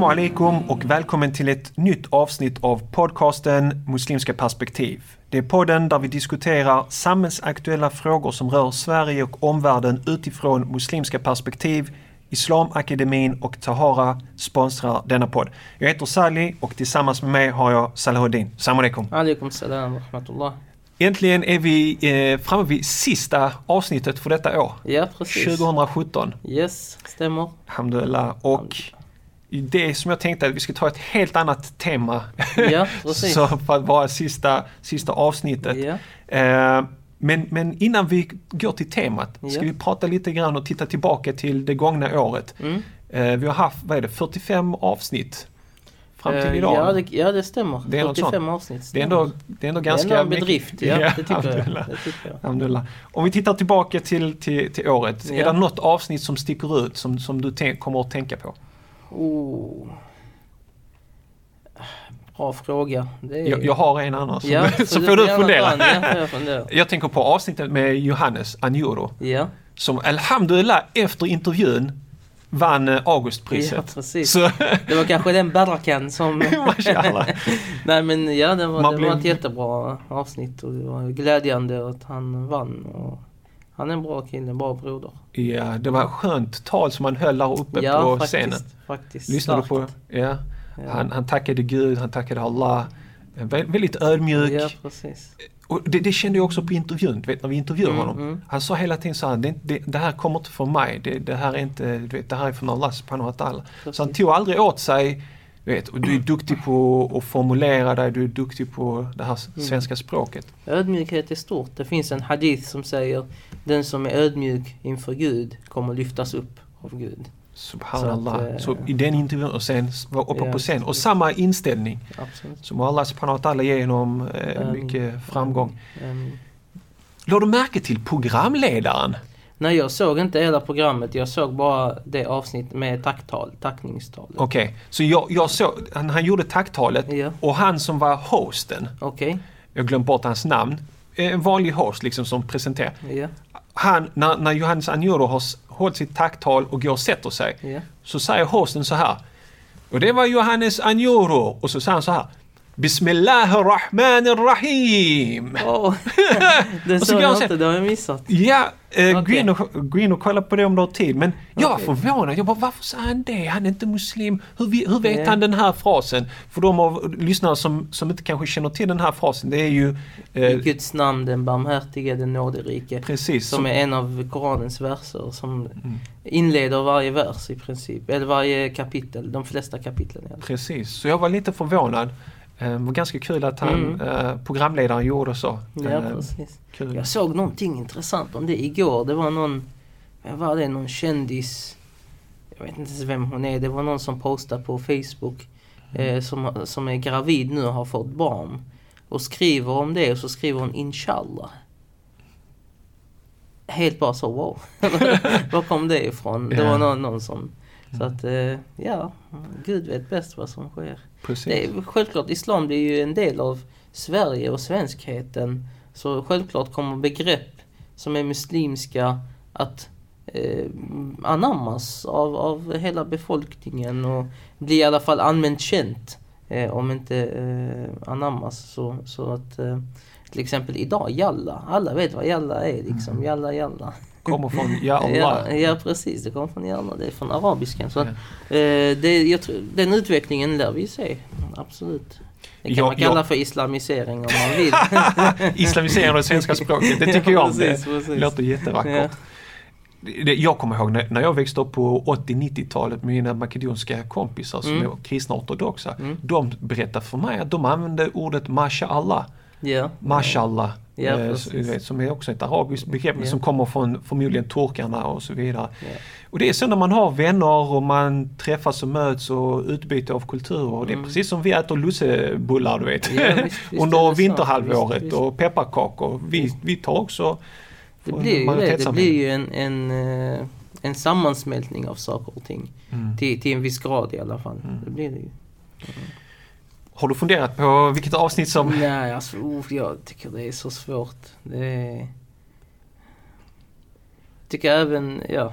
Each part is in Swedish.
Assalamu alaikum och välkommen till ett nytt avsnitt av podcasten Muslimska perspektiv. Det är podden där vi diskuterar samhällsaktuella frågor som rör Sverige och omvärlden utifrån muslimska perspektiv. Islamakademin och Tahara sponsrar denna podd. Jag heter Sali och tillsammans med mig har jag Salahuddin. Salam alaikum. Alaikum salam wa rahmatullah. Äntligen är vi eh, framme vid sista avsnittet för detta år. Ja, precis. 2017. Yes, stämmer. Alhamdulillah. Och det som jag tänkte att vi ska ta ett helt annat tema. Ja. Så för att vara sista, sista avsnittet. Ja, Eh, men, men innan vi går till temat ska Ja. vi prata lite grann och titta tillbaka till det gångna året. mm. Eh, vi har haft, vad är det, 45 avsnitt fram till Eh, idag. Ja det, ja, det stämmer. Det är något 45 avsnitt. det, är ändå, det är ändå det är ganska ändå en bedrift. Ja, det tycker jag. alhamdulillah. Det tycker jag. Alhamdulillah. Om vi tittar tillbaka till, till, till året. Är det något avsnitt som sticker ut som, som du tänk, kommer att tänka på? Oh. Bra fråga. Är... Jag, jag har en annan. Som, ja, så får du fundera. Ja, jag. Jag tänker på avsnittet med Johannes Anjuro. Ja, Som alhamdulillah efter intervjun vann eh, ja, Augustpriset. precis. Så, Det var kanske den barakan som... Nej men ja, det var, Man det blev- var ett jättebra avsnitt och det var glädjande att han vann. Och han är en bra kille, en bra broder. Ja, det var skönt tal som han höll där uppe ja, på faktiskt, scenen. faktiskt. Lyssnade du på? Ja. Ja. Han, han tackade Gud, han tackade Allah. Vä- Väldigt ödmjuk. Ja, precis. Och det, det kände jag också på intervjun, vet, när vi intervjuade Mm, honom. mm. Han sa hela tiden så här, det, det, det här kommer inte från mig, det, här är inte, vet, det här är från Allah subhanahu wa ta'ala. Så han tog aldrig åt sig, du vet, och du är duktig på att formulera dig, du är duktig på det här Mm. svenska språket. Ödmjukhet är stort. Det finns en hadith som säger den som är ödmjuk inför Gud kommer lyftas upp av Gud. Subhanallah. Så Så, att, eh, i den intervjun och sen var uppe Ja, på scen. Och samma inställning. Absolut. Så må Allah subhanahu wa ta'ala ge honom eh, mycket framgång. Ehm, Lade du märke till programledaren? Nej, jag såg inte hela programmet. Jag såg bara det avsnitt med tacktal, tackningstalet. Okej, så jag, jag såg, han, han gjorde tacktalet Ja, och han som var hosten, okej. jag glömde bort hans namn, eh, en vanlig host liksom som presenterar. Ja, Han, när, när Johannes Anjuro har hållit sitt tacktal och går och sätter sig, ja. så säger hosten så här. Och det var Johannes Anjuro. Och så säger han så här. Bismillahirrahmanirrahim. Åh, det Och så såg jag inte. Det har jag missat. Ja, eh, gå, Okej. in och, gå in och kolla på det om du har tid. Men jag var Okej. förvånad. Jag bara, varför sa han det? Han är inte muslim. Hur, hur vet Ja. han den här frasen? För de av lyssnare som, som inte kanske känner till den här frasen, det är ju I eh, Guds namn, den barmhärtige, den nåderike. precis Som är en av Koranens verser som Mm. inleder varje vers i princip. Eller varje kapitel, de flesta kapitlen. i. Precis, så jag var lite förvånad. Det var ganska kul att han, Mm. eh, programledaren gjorde så. Ja, Eh, precis. kul. Jag såg någonting intressant om det igår. Det var någon, vad var det, någon kändis. Jag vet inte ens vem hon är. Det var någon som postade på Facebook. Eh, som, som är gravid nu och har fått barn. Och skriver om det och så skriver hon inshallah. Helt bara så wow. Var kom det ifrån? Det Ja. var någon, någon som... Så att eh, ja, Gud vet bäst vad som sker. Precis. Det är, självklart, islam det är ju en del av Sverige och svenskheten. Så självklart kommer begrepp som är muslimska att eh, anammas av, av hela befolkningen och bli i alla fall allmänt känt. Eh, om inte eh, anammas så, så att eh, till exempel idag, jalla. Alla vet vad jalla är liksom. Mm. Jalla, jalla. Kommer från Ja Allah. Ja, ja precis, det kommer från jalla. Det är från arabiskan. Så Ja. att, eh, det, jag den utvecklingen lär vi se. Absolut. Det kan Ja, man kalla ja. för islamisering om man vill. Islamisering av det svenska språket, det tycker jag om. precis, Det precis. låter jättevackert. Jag kommer ihåg när jag växte upp på 80-90-talet med mina makedonska kompisar som Mm. är kristna ortodoxa. Mm. De berättade för mig att de använde ordet mashallah. Ja. Mashallah. Ja, eh, vet, som är också ett arabiskt begrepp men Ja. som kommer från förmodligen turkarna och så vidare. Ja. Och det är så när man har vänner och man träffas och möts och utbyte av kulturer. Och det är Mm. precis som vi äter lussebullar du vet. Ja, visst, visst Under vinterhalvåret Visst, och pepparkakor. Vi, vi tar också Det blir ju det. Det blir ju en, en, eh, en sammansmältning av saker och ting. Mm. Till, till en viss grad i alla fall. Mm. Det blir det ju. Har du funderat på vilket avsnitt som... Nej, alltså oh, jag tycker det är så svårt. Det är... tycker även, ja.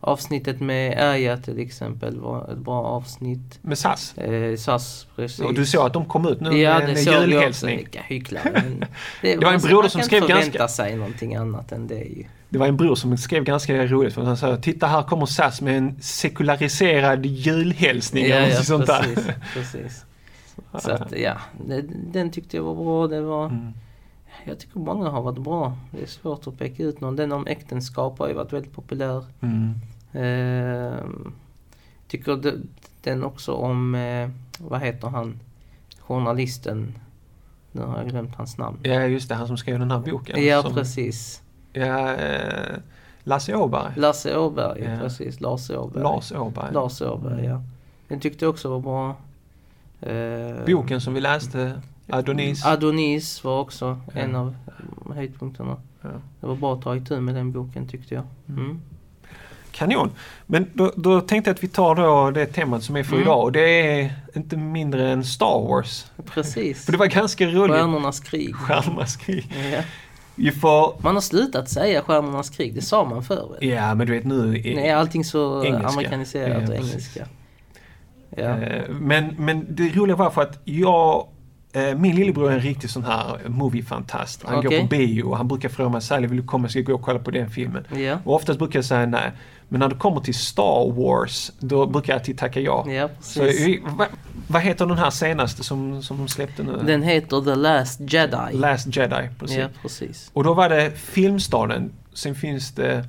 avsnittet med Aya till exempel var ett bra avsnitt. Med SAS. Eh, SAS, precis. Och du såg att de kom ut nu Ja, med det en såg vi också. julhälsning. Vilka hycklare. men Det, var en man- man som kan skrev ganska- förvänta sig någonting annat än det ju. Det var en bror som skrev ganska roligt. För han sa, titta här kommer SAS med en sekulariserad julhälsning. Ja, eller ja sånt där. precis. Så att ja, den tyckte jag var bra. Det var, Mm. Jag tycker många har varit bra. Det är svårt att peka ut någon. Den om äktenskap har ju varit väldigt populär. Mm. Ehm, tycker de, den också om, eh, vad heter han, journalisten. Nu har jag glömt hans namn. Ja, just det. Han som skrev den här boken. Ja, som, precis. Ja, eh, Lasse Åberg. Lasse Åberg, Ja. precis. Lars Åberg. Lars Åberg. Lars Åberg, ja. Den tyckte jag också var bra. Ehm, Boken som vi läste, Adonis. Adonis var också Ja. en av höjdpunkterna. Ja. Det var bra att ta itu med den boken tyckte jag. Mm. Kanon! Men då, då tänkte jag att vi tar då det temat som är för Mm. idag och det är inte mindre än Star Wars. Precis. För det var ganska roligt. Stjärnornas krig. Stjärnornas krig. Ja. Får... Man har slutat säga Stjärnornas krig, det sa man förr? Ja, men du vet nu... är- Nej, allting så Engelska. amerikaniserat Ja, och engelska. Ja. Eh, Men, men det roliga var för att jag eh, min lillebror är en riktig sån här movie-fantast. Han går Okej. på bio och han brukar fråga mig Sally vill du komma ska jag gå och kolla på den filmen? ja. Och oftast brukar jag säga nej. Men när det kommer till Star Wars då brukar jag alltid tacka ja. Ja, Så, eh, vad, vad heter den här senaste som, som de släppte nu? Den heter The Last Jedi. Last Jedi. Precis. Ja, precis. Och då var det Filmstaden. Sen finns det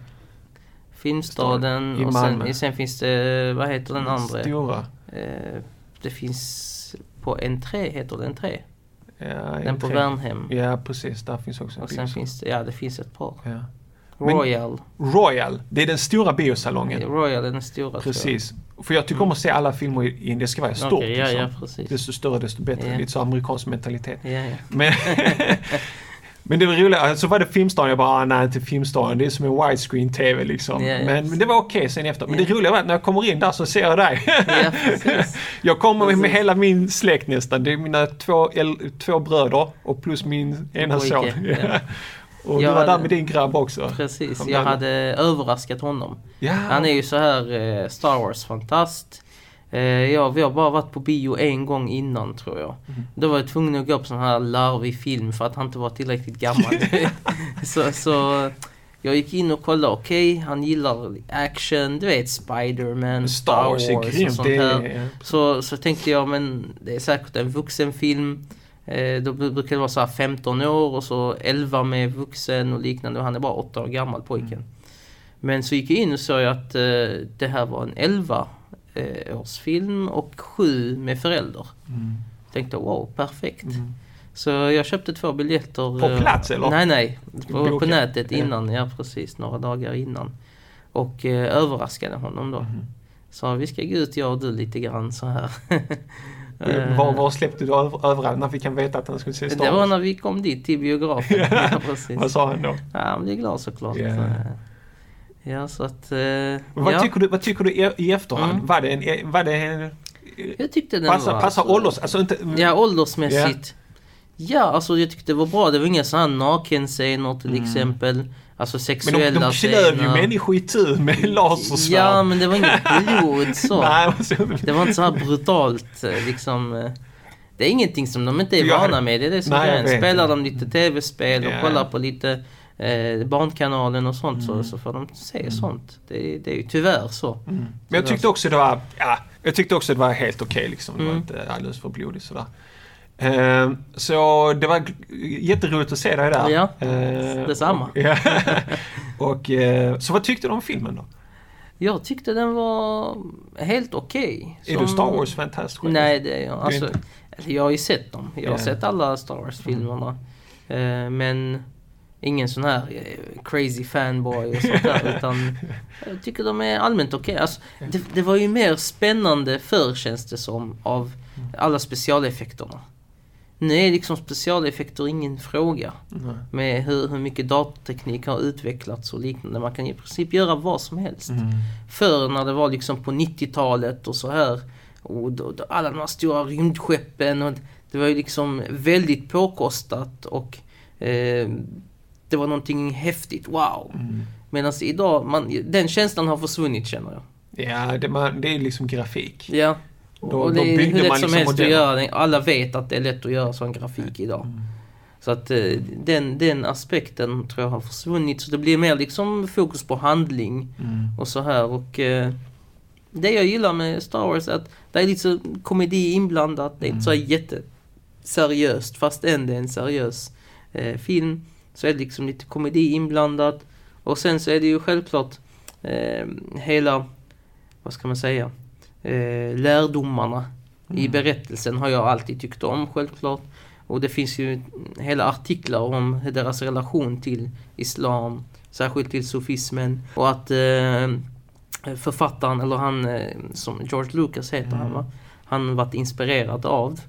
Filmstaden och sen, sen finns det, vad heter den andra? stora. Eh, det finns på N3, heter det N3? Ja, Den på. Värnhem. Ja, precis. Där finns också en Och sen finns det, ja det finns ett par. Ja. Men- Royal. Royal, det är den stora biosalongen. Royal är den stora Precis. För jag tycker om att se alla filmer i i- det ska vara stort. jag. Okej, ja, liksom. ja precis. Desto större desto bättre. Ja. Lite så amerikansk mentalitet. Ja, ja. Men, men det var roligt. Så var det Filmstaden. Jag bara, ah, nej inte Filmstaden. Det är som en widescreen TV liksom. Ja, ja. Men, men det var okej sen efter. Men Ja. det roliga var att när jag kommer in där så ser jag dig. Precis. jag kommer med, med Precis. hela min släkt nästan. Det är mina två, två bröder och plus min ena son. ja. och Jag du var där med din grabb också. Precis, jag hade överraskat honom. Han är ju så här eh, Star Wars-fantast. Eh, ja, vi har bara varit på bio en gång innan tror jag. Mm. Då var jag tvungen att gå på sån här larvig film för att han inte var tillräckligt gammal. så, så jag gick in och kollade, okej, han gillar action, du vet Spider-Man, Star, Star Wars och sånt Det här. är, Så, så tänkte jag, men det är säkert en vuxenfilm. Eh, då bru- brukar det vara så här 15 år och så 11 med vuxen och liknande. Och han är bara 8 år gammal pojken. Mm. Men så gick jag in och såg att eh, det här var en 11 eh, års film och 7 med förälder. mm, Tänkte wow, perfekt. mm. Så jag köpte två biljetter. På eh, plats, eller? Nej, nej. På, på nätet innan, ja precis. Några dagar innan. Och eh, överraskade honom då. Mhm. Så vi ska gå ut jag och du lite grann så här. Eh, Var, var släppte du över, överallt när fick han veta att han skulle se Star Det var Wars? när vi kom dit till biografen. ja, precis. Vad sa han då? Ja, han blev glad såklart. Ja. Ja, så att... eh, Men Vad, ja, tycker du, vad tycker du i, i efterhand? Mm. Var det en... Var det en jag tyckte den passar var... passar alltså- ålders... Alltså inte... Ja, åldersmässigt. Ja, alltså jag tyckte det var bra. Det var inga sådana nakenscener till Mm. exempel. Alltså men sexuella de, de klöv ju scener. människor i tu med lasersvärd. Ja, men det var inget blod så. Nej, men Det var inte så här brutalt eh, liksom. eh, Det är ingenting som de inte är vana med. Det är det som vet. Spelar de lite tv-spel och Ja. kollar på lite eh, Barnkanalen och sånt Mm. så, så får de se sånt. Det, är- det är ju tyvärr så. mm. Men jag tyckte också det var... Ja, jag tyckte också det var helt okej liksom. Det var Mm. inte alldeles för blodigt sådär. Eh, så det var jätteroligt att se dig där. Ja, Eh, detsamma. Och, ja. och, eh, så vad tyckte du om filmen då? Jag tyckte den var helt okej. Är du Star Wars-fantast själv? Nej, det är jag. Alltså, inte? jag har ju sett dem. Jag har Ja. sett alla Star Wars-filmerna. Eh, men ingen sån här eh, crazy fanboy och sånt där. utan jag tycker de är allmänt okej. Alltså, det, det var ju mer spännande förr känns det som av alla specialeffekterna. Nu är liksom specialeffekter ingen fråga. Nej. Med hur, hur mycket datorteknik har utvecklats och liknande. Man kan i princip göra vad som helst. Mm. Förr när det var liksom på 90-talet och så här. Och då, då alla de här stora rymdskeppen och det var ju liksom väldigt påkostat och eh, det var någonting häftigt, wow. Mm. Medan idag, man, den känslan har försvunnit känner jag. Ja, det, man, det är liksom grafik. Ja. Då- och det är hur lätt man som liksom helst att modeller. göra det. Alla vet att det är lätt att göra sån grafik idag. Mm. Så att eh, den, den aspekten tror jag har försvunnit. Så det blir mer liksom fokus på handling Mm. och så här. Och eh, det jag gillar med Star Wars är att det är lite så komedi inblandat. Det är inte så Mm. jätteseriöst fast än det är en seriös eh, film. Så är det liksom lite komedi inblandat. Och sen så är det ju självklart eh, hela, vad ska man säga, eh, lärdomarna i Mm. berättelsen har jag alltid tyckt om självklart. Och det finns ju hela artiklar om deras relation till Islam, särskilt till sufismen. Och att eh, författaren, eller han eh, som George Lucas heter han Mm. va? Han varit inspirerad av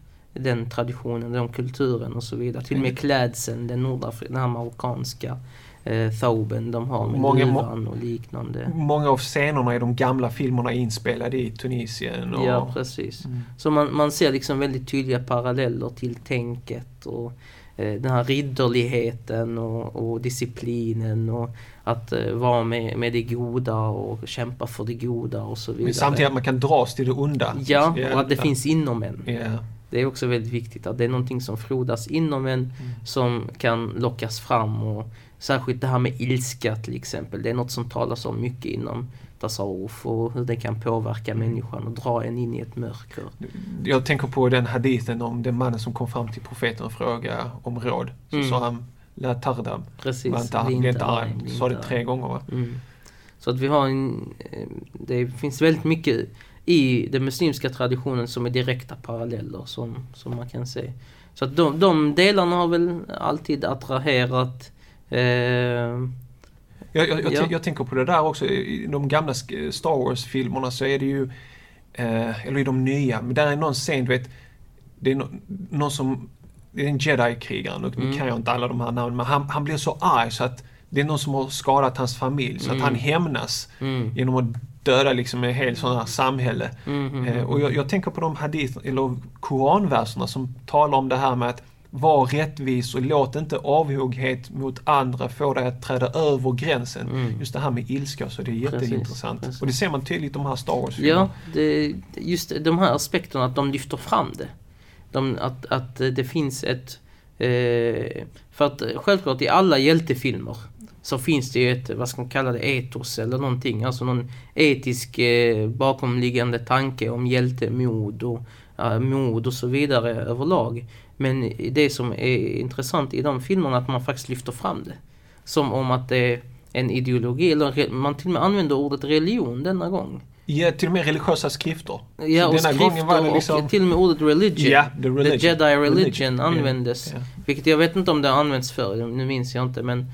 den traditionen, den kulturen och så vidare. Till och med klädseln, den, nordafri- den här marockanska eh, thauben de har med Många- må- luvan och liknande. Många av scenerna i de gamla filmerna är inspelade i Tunisien. Och, Ja, precis. Mm. Så man, man ser liksom väldigt tydliga paralleller till tänket och eh, den här ridderligheten och, och disciplinen och att eh, vara med, med det goda och kämpa för det goda och så vidare. Men samtidigt att man kan dras till det onda. Ja, och att det ja. finns inom en. Ja. Det är också väldigt viktigt att det är någonting som frodas inom en som kan lockas fram och särskilt det här med ilska till exempel. Det är något som talas om mycket inom tasawuf och hur det kan påverka människan och dra en in i ett mörker. Jag tänker på den hadithen om den mannen som kom fram till profeten och frågade om råd. Så Mm. sa han La tardam. Precis. Var inte, bli inte arg, Sa det tre gånger va? Mm. Så att vi har en... eh, Det finns väldigt mycket i den muslimska traditionen som är direkta paralleller som, som man kan se. Så att de, de delarna har väl alltid attraherat eh, Jag, jag, jag, Ja. jag tänker på det där också. I de gamla Star Wars-filmerna så är det ju, eh, eller i de nya, men där är någon scen, du vet, det är no, någon som, det är en jedi-krigare, nu Mm. kan jag inte alla de här namnen, men han, han blir så arg så att det är någon som har skadat hans familj, så Mm. att han hämnas mm, genom att döda liksom ett helt sånt här samhälle. mm, mm, Eh, och jag, jag tänker på de hadith, eller koranverserna som talar om det här med att var rättvis och låt inte avoghet mot andra få dig att träda över gränsen. Mm. Just det här med ilska så det är jätteintressant. precis. Och det ser man tydligt i de här Star Wars-filmerna. Ja, det, just de här aspekterna att de lyfter fram det. De, att, att det finns ett... Eh, för att självklart i alla hjältefilmer så finns det ju ett, vad ska man kalla det, etos eller någonting. Alltså någon etisk eh, bakomliggande tanke om hjältemod och eh, mod och så vidare överlag. Men det som är intressant i de filmerna är att man faktiskt lyfter fram det. Som om att det är en ideologi, eller man till och med använder ordet religion denna gång. Ja, till och med religiösa skrifter. Ja, och skrifter var det liksom- och till och med ordet religion. Ja, the religion. The Jedi religion, Religion, användes. ja. Vilket jag vet inte om det har använts förr, nu minns jag inte men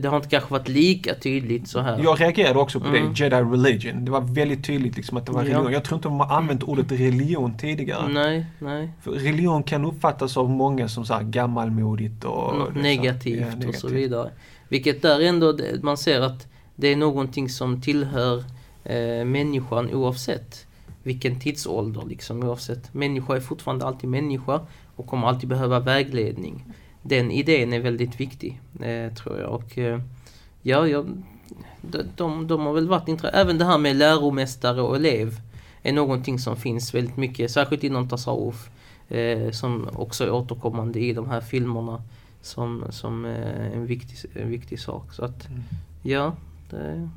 det har inte kanske varit lika tydligt så här. Jag reagerade också på Mm. det, Jedi religion. Det var väldigt tydligt liksom att det var Ja. religion. Jag tror inte de har använt ordet religion tidigare. Nej, nej. För religion kan uppfattas av många som så här gammalmodigt och... Något så- negativt, ja, och så negativt. vidare. Vilket där ändå, man ser att det är någonting som tillhör eh, människan oavsett vilken tidsålder liksom oavsett. Människa är fortfarande alltid människa och kommer alltid behöva vägledning. Den idén är väldigt viktig, eh, tror jag. Och eh, ja, jag, de, de, de har väl varit intresserade. Även det här med läromästare och elev är någonting som finns väldigt mycket, särskilt inom tasawuf. Eh, som också är återkommande i de här filmerna som, som eh, en, viktig, en viktig sak. Så att, Mm. ja. Det,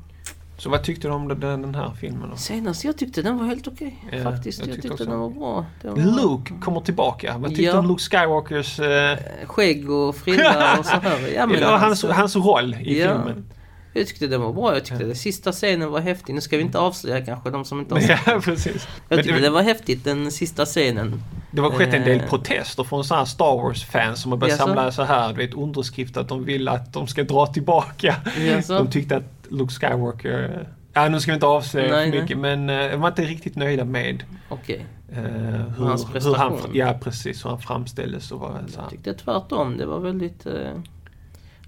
Så vad tyckte du om den, den här filmen då? senast jag tyckte den var helt okej. Ja, faktiskt. jag Jag tyckte tyckte, också- den var bra. Den var Luke kommer tillbaka. Vad tyckte Ja. du om Luke Skywalkers... Eh, eh, Skägg och frilla och så här. Ja, men eller hans, alltså, hans roll i Ja. filmen? Jag tyckte den var bra. Jag tyckte Ja. den sista scenen var häftig. Nu ska vi inte avslöja kanske de som inte har sett Ja, precis. Jag Men tyckte det, det var häftigt den sista scenen. det var skett en del eh, protester från sådana här Star Wars-fans som har börjat Jaså? samla så här, du vet, underskrifter att de vill att de ska dra tillbaka. Jaså? De tyckte att Luke Skywalker... Ja, nu ska vi inte avslöja Nej, för nej. mycket, men eh, de var inte riktigt nöjda med Okej. eh, hur, Hans hur han, prestation. ja, precis, hur han framställdes och var så här. Jag tyckte tvärtom. Det var väldigt... Eh,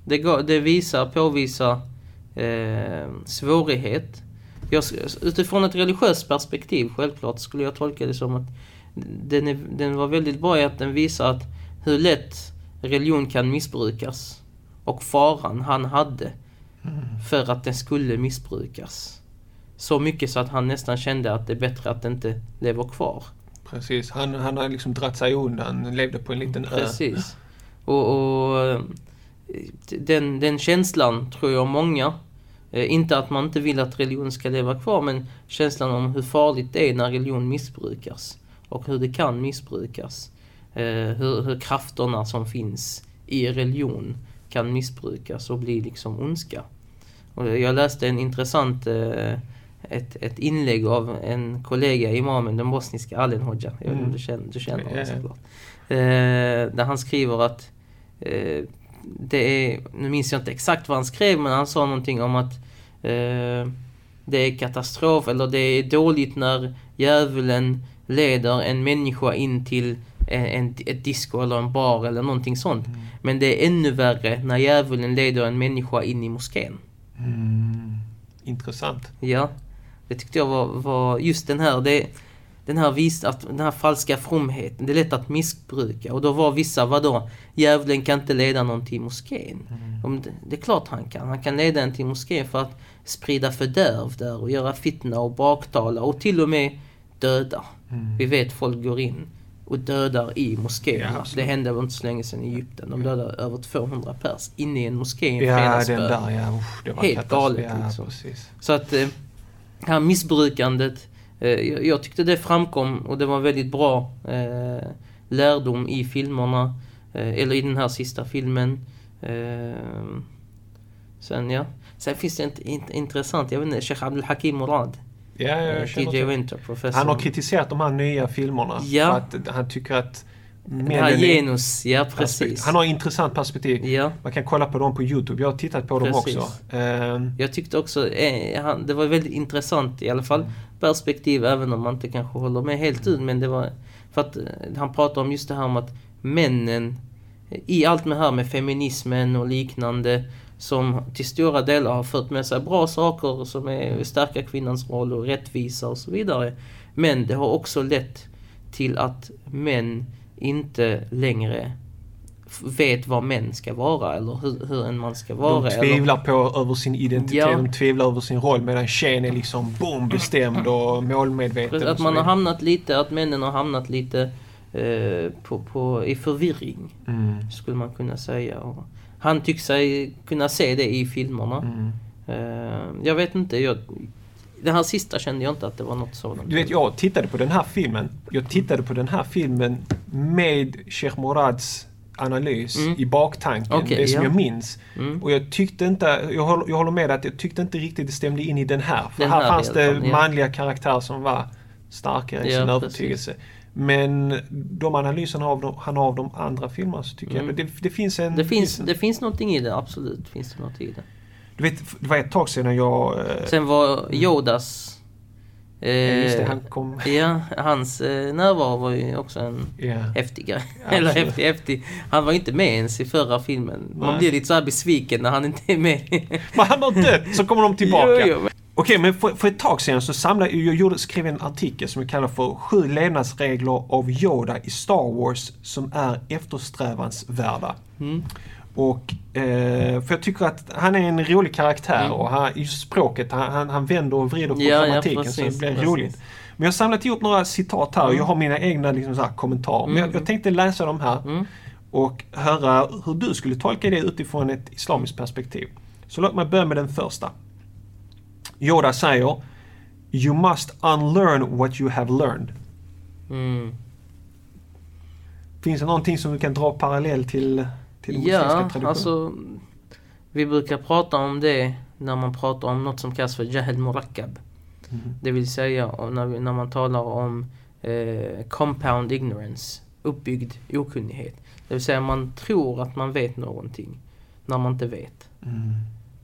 det, gav, det visar, påvisar eh, svårighet. Jag, utifrån ett religiöst perspektiv självklart skulle jag tolka det som att den, är, den var väldigt bra i att den visar att hur lätt religion kan missbrukas. och faran han hade. För att den skulle missbrukas. Så mycket så att han nästan kände att det är bättre att den inte lever kvar. Precis, han, han har liksom dratt sig undan, levde på en liten ö. Precis. Och, och den, den känslan tror jag många, eh, inte att man inte vill att religion ska leva kvar, men känslan om hur farligt det är när religion missbrukas. Och hur det kan missbrukas. Eh, hur, hur krafterna som finns i religion kan missbrukas och bli liksom ondska. Och jag läste en intressant eh, ett, ett inlägg av en kollega, imamen, den bosniska Alen Hoxha. Jag vet inte om Mm. du känner, du känner Ja, honom såklart. Eh, där han skriver att eh, det är, nu minns jag inte exakt vad han skrev, men han sa någonting om att eh, det är katastrof eller det är dåligt när djävulen leder en människa in till en, en, ett disco eller en bar eller någonting sånt. Mm. Men det är ännu värre när djävulen leder en människa in i moskén. Mm. Intressant. Ja, det tyckte jag var, var just den här, det, den här vis, att den här falska fromheten, det är lätt att missbruka. Och då var vissa, vadå, djävulen kan inte leda någon till moskén. Om det, det är klart han kan, han kan leda en till moskén för att sprida fördärv där och göra fitna och baktala och till och med döda. Mm. Vi vet folk går in och dödar i Ja, moskéerna. absolut. det hände väl inte så länge sedan i Egypten. De dödade över 200 pers inne i en moské i en Ja, fredagsbön. den där ja. Usch, det var Helt katastrof. galet, ja, liksom. Precis. Så att eh, här missbrukandet, eh, jag, tyckte det framkom och det var väldigt bra eh, lärdom i filmerna. Eh, eller i den här sista filmen. Eh, sen ja. Sen finns det ett int- intressant, jag vet inte, Sheikh Abdul Hakim Murad. Ja, ja, eh, jag TJ till. Winter, professor. Han har kritiserat de här nya filmerna. Ja. För att han tycker att Den här genus, ja precis. Han har intressant perspektiv. Ja, Man kan kolla på dem på Youtube. Jag har tittat på dem Precis. också. Ehm, jag tyckte också, eh, han, det var väldigt intressant i alla fall. Perspektiv även om man inte kanske håller med helt ut. Men det var, för att eh, han pratar om just det här om att männen, eh, i allt med här med feminismen och liknande, som till stora delar har fört med sig bra saker som är stärka kvinnans roll och rättvisa och så vidare. Men det har också lett till att män inte längre vet vad män ska vara eller hur, hur en man ska vara. de eller- tvivlar på över sin identitet, Ja. de tvivlar över sin roll medan tjejen är liksom boom, bestämd och målmedveten. Att man har hamnat lite, att männen har hamnat lite eh, på, på, i förvirring. Mm, Skulle man kunna säga. Och han tycker sig kunna se det i filmerna. mm. Eh, jag vet inte, jag, den här sista kände jag inte att det var något sådant. Du vet, jag tittade på den här filmen. Jag tittade på den här filmen med Sheikh Morads analys Mm. i baktanken. Okej, det som ja. jag minns. Mm. Och jag tyckte inte, jag håller, jag håller med att jag tyckte inte riktigt det stämde in i den här. För Den här, här fanns det delen, ja. manliga karaktärer som var starkare i Ja, sin precis. Men de analyserna av de, han har av de andra filmerna så tycker Mm. jag, det, det finns en... Det finns, en- det finns någonting i det, absolut. Finns det något i det. Du vet, det var ett tag sedan jag... eh, Sen var Yodas... Eh, just det, han kom... Ja, hans eh, närvaro var ju också en Ja. häftig grej. Eller häftig, häftig. Han var inte med ens i förra filmen. Man Nej. blir lite så här besviken när han inte är med. Men han har dött, så kommer de tillbaka. Jo, jo, Okej, men för, för ett tag sedan så samlade jag gjorde, skrev en artikel som jag kallar för Sju levnadsregler av Yoda i Star Wars som är eftersträvansvärda. Mm. Och, eh, för jag tycker att han är en rolig karaktär Mm. och han, just språket, han, han, vänder och vrider på Ja, ja, så det blir precis. roligt. Men jag har samlat ihop några citat här och Mm. jag har mina egna liksom, så här, kommentarer. Men jag, Mm. jag tänkte läsa dem här Mm. och höra hur du skulle tolka det utifrån ett islamiskt perspektiv. Så låt mig börja med den första. Yoda säger You must unlearn what you have learned. Mm. Finns det någonting som du kan dra parallell till, till den Ja, traditionen? alltså... Vi brukar prata om det när man pratar om något som kallas för Jahel Murakkab. Mhm. Det vill säga när, vi, när man talar om eh, compound ignorance, uppbyggd okunnighet. Det vill säga man tror att man vet någonting när man inte vet. Mm.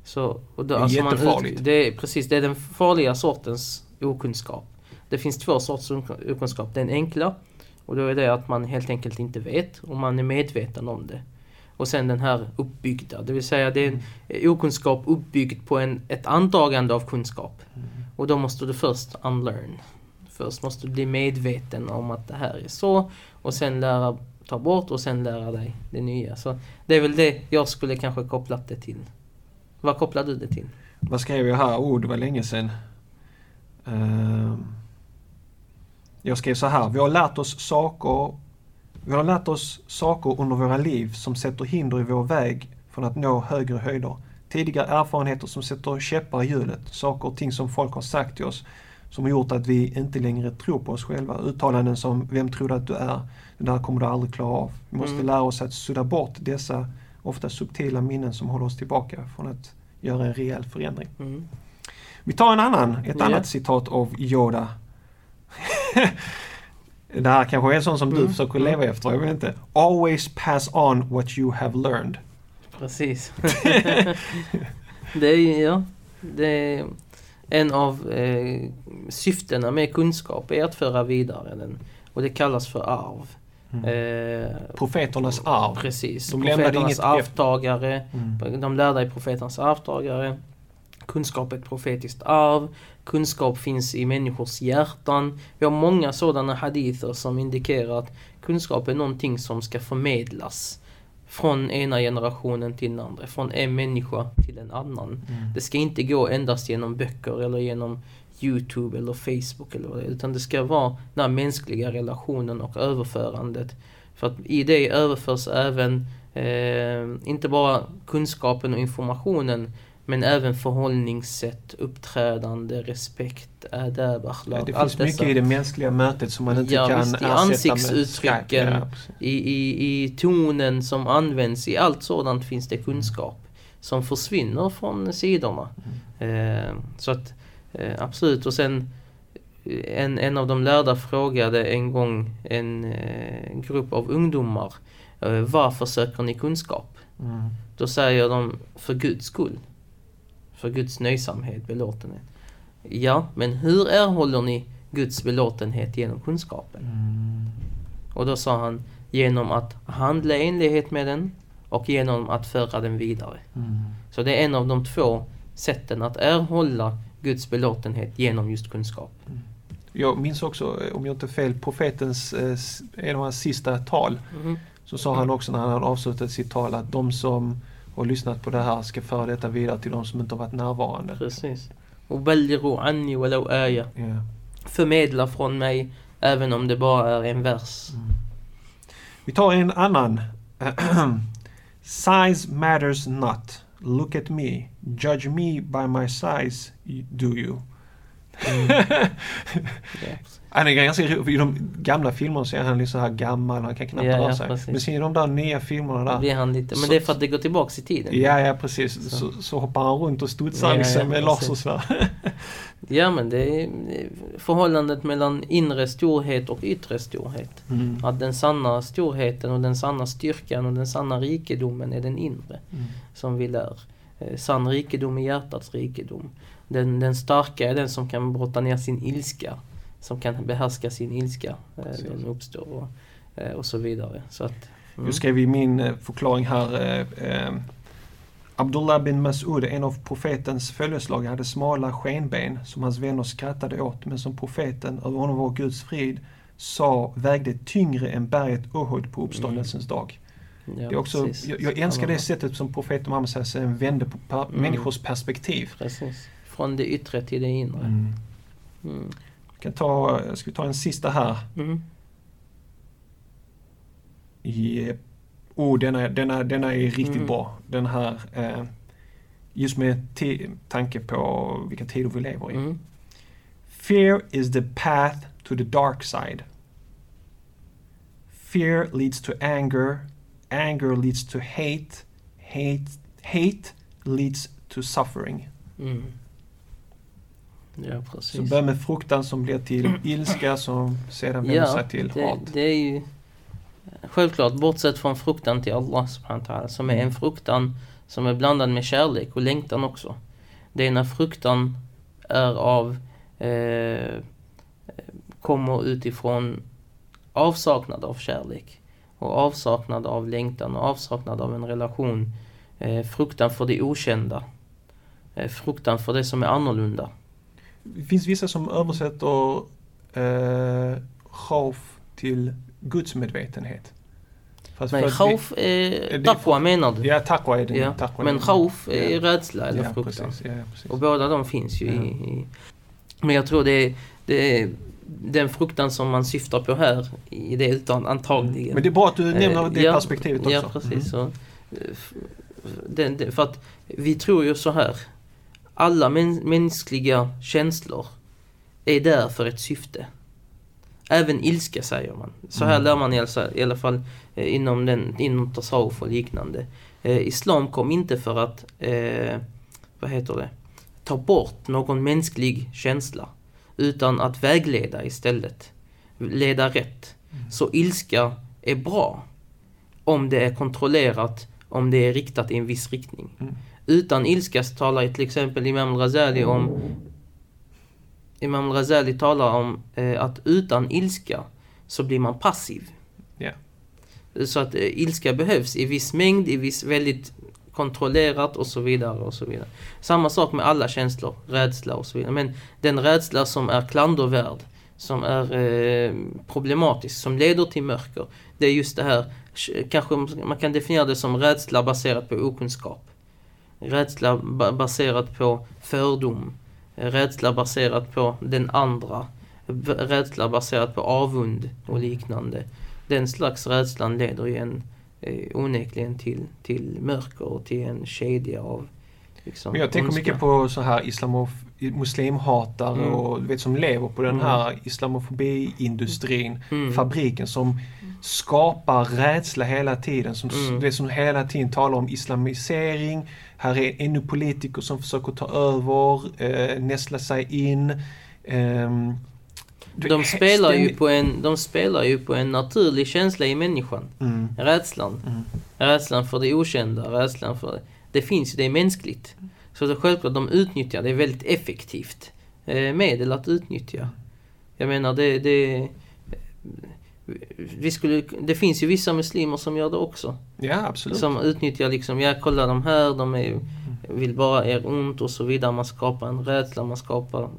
Så, och då, Det är alltså man jättefarligt. ut, det är precis, det är den farliga sortens okunskap. Det finns två sorters ok- okunskap. Den enkla och då är det att man helt enkelt inte vet och man är medveten om det. Och sen den här uppbyggda, det vill säga det är en eh, okunskap uppbyggd på en, ett antagande av kunskap. Och då måste du först unlearn. Först måste du bli medveten om att det här är så och sen lära ta bort och sen lära dig det nya. Så det är väl det jag skulle kanske kopplat det till. Vad kopplar du det till? Vad skrev jag här? Oh, det var länge sedan. Ehm, jag skrev så här. Vi har lärt oss saker vi har lärt oss saker under våra liv som sätter hinder i vår väg från att nå högre höjder. Tidigare erfarenheter som sätter käppar i hjulet. Saker och ting som folk har sagt till oss som har gjort att vi inte längre tror på oss själva. Uttalanden som “Vem tror du att du är? Det där kommer du aldrig klara av”. Vi måste Mm. lära oss att sudda bort dessa ofta subtila minnen som håller oss tillbaka från att göra en rejäl förändring. Mm. Vi tar en annan, ett Ja. annat citat av Yoda. det här kanske är en sån som du Mm, försöker mm. leva efter, jag vet inte. Always pass on what you have learned. Precis. det är ja, det är en av eh, syftena med kunskap är att föra vidare den. Och det kallas för arv. Eh, Profeternas arv. Precis. De Profeternas inget arvtagare. Mm. De lärda är profeternas arvtagare. Kunskap är ett profetiskt arv. Kunskap finns i människors hjärtan. Vi har många sådana hadither som indikerar att kunskap är någonting som ska förmedlas från ena generationen till den andra, från en människa till en annan. Mm. Det ska inte gå endast genom böcker eller genom Youtube eller Facebook eller vad det är, utan det ska vara den här mänskliga relationen och överförandet. För att i det överförs även eh, inte bara kunskapen och informationen men även förhållningssätt, uppträdande, respekt, adab, Ja, akhlaq. det allt finns mycket dessa. i det mänskliga mötet som man inte Ja, kan visst, ersätta med ansiktsuttrycken. Skype. Ja. I, i, I tonen som används, i allt sådant finns det kunskap som försvinner från sidorna. Eh, så att absolut, och sen eh, en, en av de lärda frågade en gång en eh, grupp av ungdomar eh, Varför söker ni kunskap? Mm. Då säger de för Guds skull. För Guds nöjsamhet, belåtenhet. Ja, men hur erhåller ni Guds belåtenhet genom kunskapen? Mm. Och då sa han genom att handla i enlighet med den och genom att föra den vidare. Mm. Så det är en av de två sätten att erhålla Guds belåtenhet genom just kunskap. Jag minns också, eh, om jag inte är fel, profetens, eh, en av hans sista tal. Mhm. Så sa han också när han hade avslutat sitt tal att de som har lyssnat på det här ska föra detta vidare till de som inte har varit närvarande. Precis. Ja. Förmedla från mig även om det bara är en vers. Mm. Vi tar en annan. size matters not. Look at me. Judge me by my size, do you? Ja. Han är ganska. I de gamla filmerna så är han lite så här gammal, han kan knappt Ja, röra ja, sig. precis. Men sen i de där nya filmerna Då där. blir han lite, men Så- det är för att det går tillbaks i tiden. Ja, ja precis. Så. Så, så hoppar han runt och studsar Ja, ja, liksom med precis. lasersvärd. Ja men det är förhållandet mellan inre storhet och yttre storhet. Mm. Att den sanna storheten och den sanna styrkan och den sanna rikedomen är den inre. Mm. Som vi lär. Eh, Sann rikedom är hjärtats rikedom. Den, den starka är den som kan brotta ner sin ilska. Som kan behärska sin ilska. Eh, Precis. Den uppstår och, eh, och så vidare. Så att, mm. Jag skrev i min eh, förklaring här eh, Abdullah bin Mas'ud, en av profetens följeslagare, hade smala skenben som hans vänner skrattade åt men som profeten, över honom var Guds frid, sa vägde tyngre än berget Uhud på uppståndelsens dag. ja, Det är också, precis. jag, jag älskar det sättet som profeten Muhammed vände på per, Mm. människors perspektiv. Precis. Från det yttre till det inre. Mm. Mm. Jag kan ta, ska vi ta en sista här. Mm. Yep. Oh, denna, denna, denna är riktigt Mm. bra. Den här, eh, just med tanke på vilka tider vi lever i. Mm. Fear is the path to the dark side. Fear leads to anger. Anger leads to hate. Hate, hate leads to suffering. Mm. Ja, Så precis. börja med fruktan som blir till ilska som sedan vänder sig till det, hat. det är ju självklart bortsett från fruktan till Allah subhanahu som är en fruktan som är blandad med kärlek och längtan också. Det är när fruktan är av eh, kommer utifrån avsaknad av kärlek och avsaknad av längtan och avsaknad av en relation. Eh, fruktan för det okända. Eh, fruktan för det som är annorlunda. Det finns vissa som översätter eh, till gudsmedvetenhet. Fast Nej, khauf är... Taqwa menar du? Ja, taqwa är det. Ja, Taqwa Men khauf är Ja. rädsla eller ja, fruktan. precis, ja, precis. Och båda de finns ju Ja. i, i... Men jag tror det är, det är den fruktan som man syftar på här i det utan antagligen. Men det är bra att du nämner Eh, det ja, perspektivet också. Ja, precis. Mm. Så, eh, den, den, för att vi tror ju så här. Alla mäns- mänskliga känslor är där för ett syfte. Även ilska säger man. Så här Mm. lär man i alla, i alla fall eh, inom, den, inom tasawuf och liknande. Eh, Islam kom inte för att, eh, vad heter det, ta bort någon mänsklig känsla. Utan att vägleda istället. Leda rätt. Mm. Så ilska är bra. Om det är kontrollerat, om det är riktat i en viss riktning. Mm. Utan ilska talar till exempel Imam Ghazali om Imam Ghazali talar om eh, att utan ilska så blir man passiv. Ja. Så att eh, ilska behövs i viss mängd, i viss väldigt kontrollerat och så vidare och så vidare. Samma sak med alla känslor, rädsla och så vidare. Men den rädsla som är klandervärd, som är eh, problematisk, som leder till mörker. Det är just det här, kanske man kan definiera det som rädsla baserat på okunskap. Rädsla ba- baserat på fördom. Rädsla baserat på den andra. Rädsla baserat på avund och liknande. Den slags rädslan leder ju en, eh, onekligen till, till mörker och till en kedja av liksom, Men jag tänker ondska. mycket på så här islamof muslimhatare Mm. och vet som lever på den Mm. här islamofobi-industrin. Mm. Fabriken som skapar rädsla hela tiden. Som, Mm. Det som hela tiden talar om islamisering. Här är ännu politiker som försöker ta över, eh, nästla sig in. du- De spelar, ju på en, de spelar ju på en naturlig känsla i människan. Mm. Rädslan. Mm. Rädslan för det okända, rädslan för... Det finns ju, det är mänskligt. Så det är självklart, de utnyttjar det är väldigt effektivt eh, medel att utnyttja. Jag menar, det... det vi skulle, det finns ju vissa muslimer som gör det också. Ja, absolut. Som utnyttjar liksom, ja kolla de här, de är, vill bara er ont och så vidare. Man skapar en rädsla, man skapar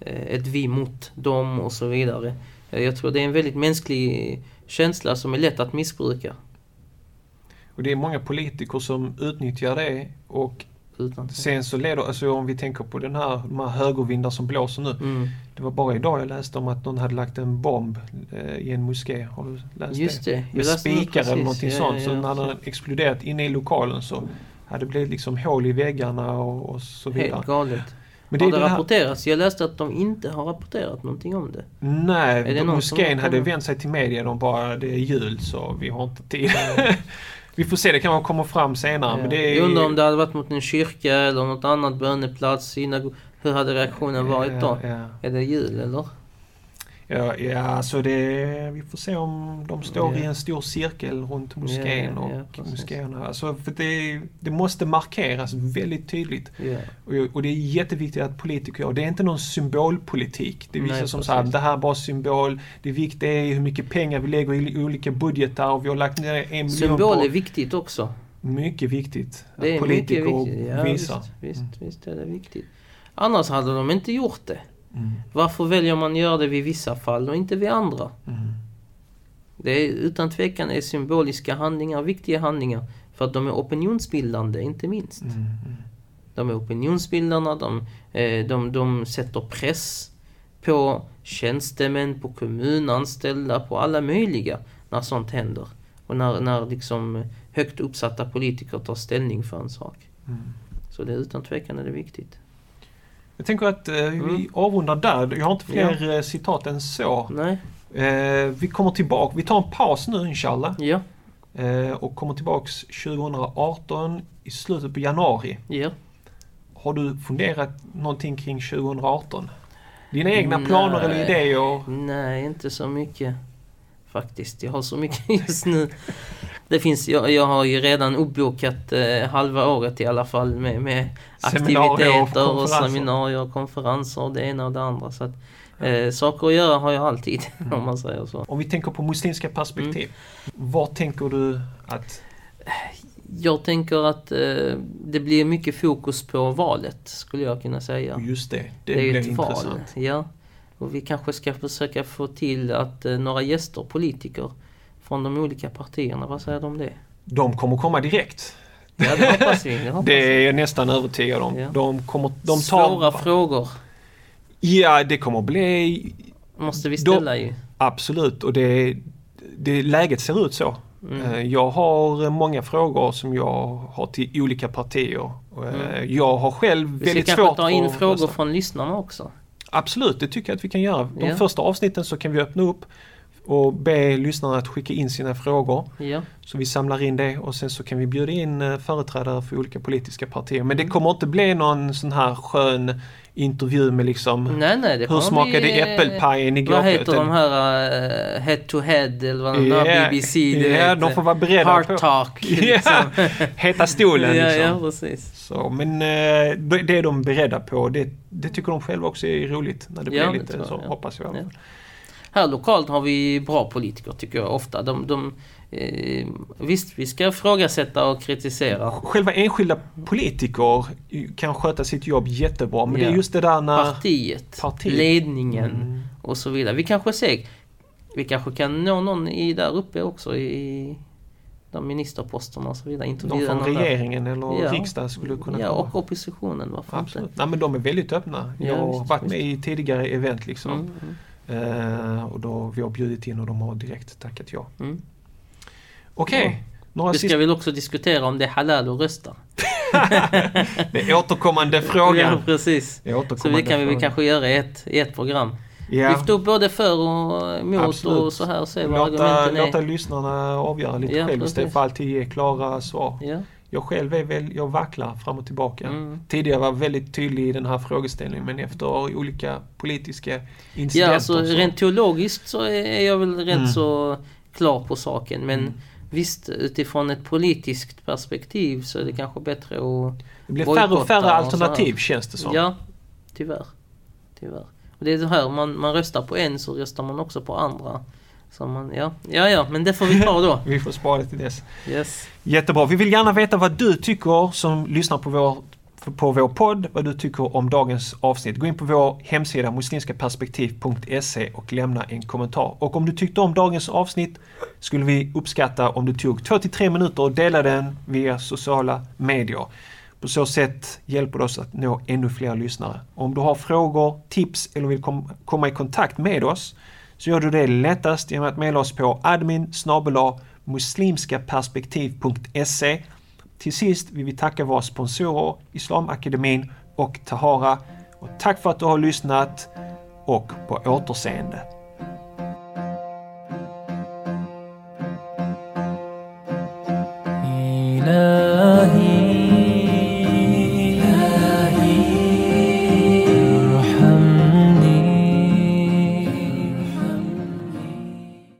eh, ett vi mot dem och så vidare. Eh, Jag tror det är en väldigt mänsklig känsla som är lätt att missbruka. Och det är många politiker som utnyttjar det och Utan sen så leder, alltså om vi tänker på den här, de här högervindar som blåser nu. mm. Det var bara idag jag läste om att någon hade lagt en bomb eh, i en moské. Har du läst Just det? det. Med spikar eller någonting Ja, sånt. ja, Så ja. när den exploderat inne i lokalen så hade det blivit liksom hål i väggarna och, och så vidare. Helt galet. Men det har det här, rapporterats? Jag läste att de inte har rapporterat någonting om det. nej, Är det moskén hade vänt sig till media. De bara, det är jul så vi har inte tid. vi får se, det kan vara komma fram senare. Men det är, Jag undrar om det hade varit mot en kyrka eller något annat böneplats. synago- Hur hade reaktionen varit då? Ja, ja. Är det jul eller? Ja, ja så det, vi får se om de står Ja. i en stor cirkel runt moskén och precis. moskéerna. Alltså, för det, det måste markeras väldigt tydligt. Ja. Och, och det är jätteviktigt att politiker gör. Det är inte någon symbolpolitik. Det är vissa Nej, som precis. det här är bara symbol. Det viktiga är hur mycket pengar vi lägger i olika budgetar och vi har lagt ner en miljon Symbol är på... viktigt också. Mycket viktigt. Det är att politiker mycket viktigt. Ja, visar. visst, visst, Mm. visst är det viktigt. Annars hade de inte gjort det. Mm. Varför väljer man att göra det vid vissa fall och inte vid andra? Mm. Det är utan tvekan är symboliska handlingar viktiga handlingar. För att de är opinionsbildande, inte minst. Mm. Mm. De är opinionsbildarna, de, eh, de, de sätter press på tjänstemän, på kommunanställda, på alla möjliga när sånt händer. Och när, när liksom högt uppsatta politiker tar ställning för en sak. Mm. Så det är utan tvekan är det viktigt. Jag tänker att eh, vi Mm. avrundar där. Jag har inte fler eh, citat än så. Nej, Eh, vi kommer tillbaka. Vi tar en paus nu inshallah. ja, Eh, och kommer tillbaks 2018 i slutet på januari. ja. Har du funderat någonting kring 2018? Dina egna Nej. planer eller idéer? Nej, inte så mycket. Faktiskt, jag har så mycket just nu. Det finns, jag, jag har ju redan uppbokat eh, halva året i alla fall med, med och aktiviteter och, konferenser. seminarier och konferenser och det ena och det andra. Så att, eh, saker att göra har jag alltid, om man säger så. Om vi tänker på muslimska perspektiv. Mm. Var tänker du att... Jag tänker att eh, det blir mycket fokus på valet, skulle jag kunna säga. Just det, det, Det, är blir ett val. intressant. Ja. Och vi kanske ska försöka få till att eh, några gäster, politiker, från de olika partierna. Vad säger du om det? De kommer komma direkt. Ja, det hoppas vi. Det, hoppas Det vi. är jag nästan övertygad om. Ja. De kommer, de tar... Svåra frågor Ja, det kommer bli måste vi ställa ju. absolut och det, det läget ser ut så. Mm. Eh, Jag har många frågor som jag har till olika partier. Eh, Mm. Jag har själv Vi ska väldigt kanske svårt ta in att frågor rösta. från lyssnarna också. Absolut, det tycker jag att vi kan göra. De Ja. första avsnitten så kan vi öppna upp och be lyssnarna att skicka in sina frågor. Ja, Så vi samlar in det och sen så kan vi bjuda in eh, företrädare för olika politiska partier. Men det Mm. kommer inte bli någon sån här skön intervju med liksom nej nej hur smakade bli, eh, äppelpajen igår? Vad heter de här uh, head to head eller vad de Ja, där BBC? Ja, vet, de får vara beredda Heart på talk. Ja, Liksom. heta stolen ja, liksom. ja, precis. Så, men eh, det är de beredda på. Det, det tycker de själva också är roligt när det Ja, blir lite tror jag, så, ja. hoppas jag. Ja. Här lokalt har vi bra politiker tycker jag ofta. De, de, eh, visst, vi ska ifrågasätta och kritisera. Själva enskilda politiker kan sköta sitt jobb jättebra men det Ja. är just det där när... Partiet, Partiet. ledningen Mm. och så vidare. Vi kanske ser, vi kanske kan nå någon i där uppe också i de ministerposterna och så vidare. De Intervjua från någon där. regeringen eller Ja. riksdagen skulle kunna Ja, och oppositionen, varför Absolut. inte? Nej, men de är väldigt öppna. Ja, Jag har varit med i tidigare event liksom. Mm, mm, Eh, och då vi har bjudit in och de har direkt tackat ja. mm. Okej, några Vi ska sista... väl också diskutera om det är halal att rösta. Det är återkommande Ja, frågan. precis. Det är Så det kan vi kanske göra ett, ett program. Ja. Lyfta upp både för och emot Absolut. och så här och se vad Låta, argumenten låta är. lyssnarna avgöra lite Ja, själv precis. istället för att alltid ge klara svar. Ja. Jag själv är väl, jag vacklar fram och tillbaka. Mm. Tidigare var jag väldigt tydlig i den här frågeställningen men efter olika politiska incidenter Ja, alltså så... rent teologiskt så är jag väl rätt Mm. så klar på saken. Men Mm. visst, utifrån ett politiskt perspektiv så är det kanske bättre att... det blir färre och färre och alternativ känns det som. Ja, tyvärr. Tyvärr. Och det är så här, man, man röstar på en så röstar man också på andra. Så man, ja, ja, ja, men det får vi ta då. Vi får spara det till dess. Yes. Jättebra. Vi vill gärna veta vad du tycker som lyssnar på vår, på vår podd, vad du tycker om dagens avsnitt. Gå in på vår hemsida muslimskaperspektiv.se och lämna en kommentar. Och om du tyckte om dagens avsnitt skulle vi uppskatta om du tog 2-3 minuter och delade den via sociala medier. På så sätt hjälper det oss att nå ännu fler lyssnare. Om du har frågor, tips eller vill kom, komma i kontakt med oss så gör du det lättast genom att mejla oss på admin muslimskaperspektiv.se. Till sist vill vi tacka våra sponsorer Islamakademin och Tahara. Och tack för att du har lyssnat och på återseende. love.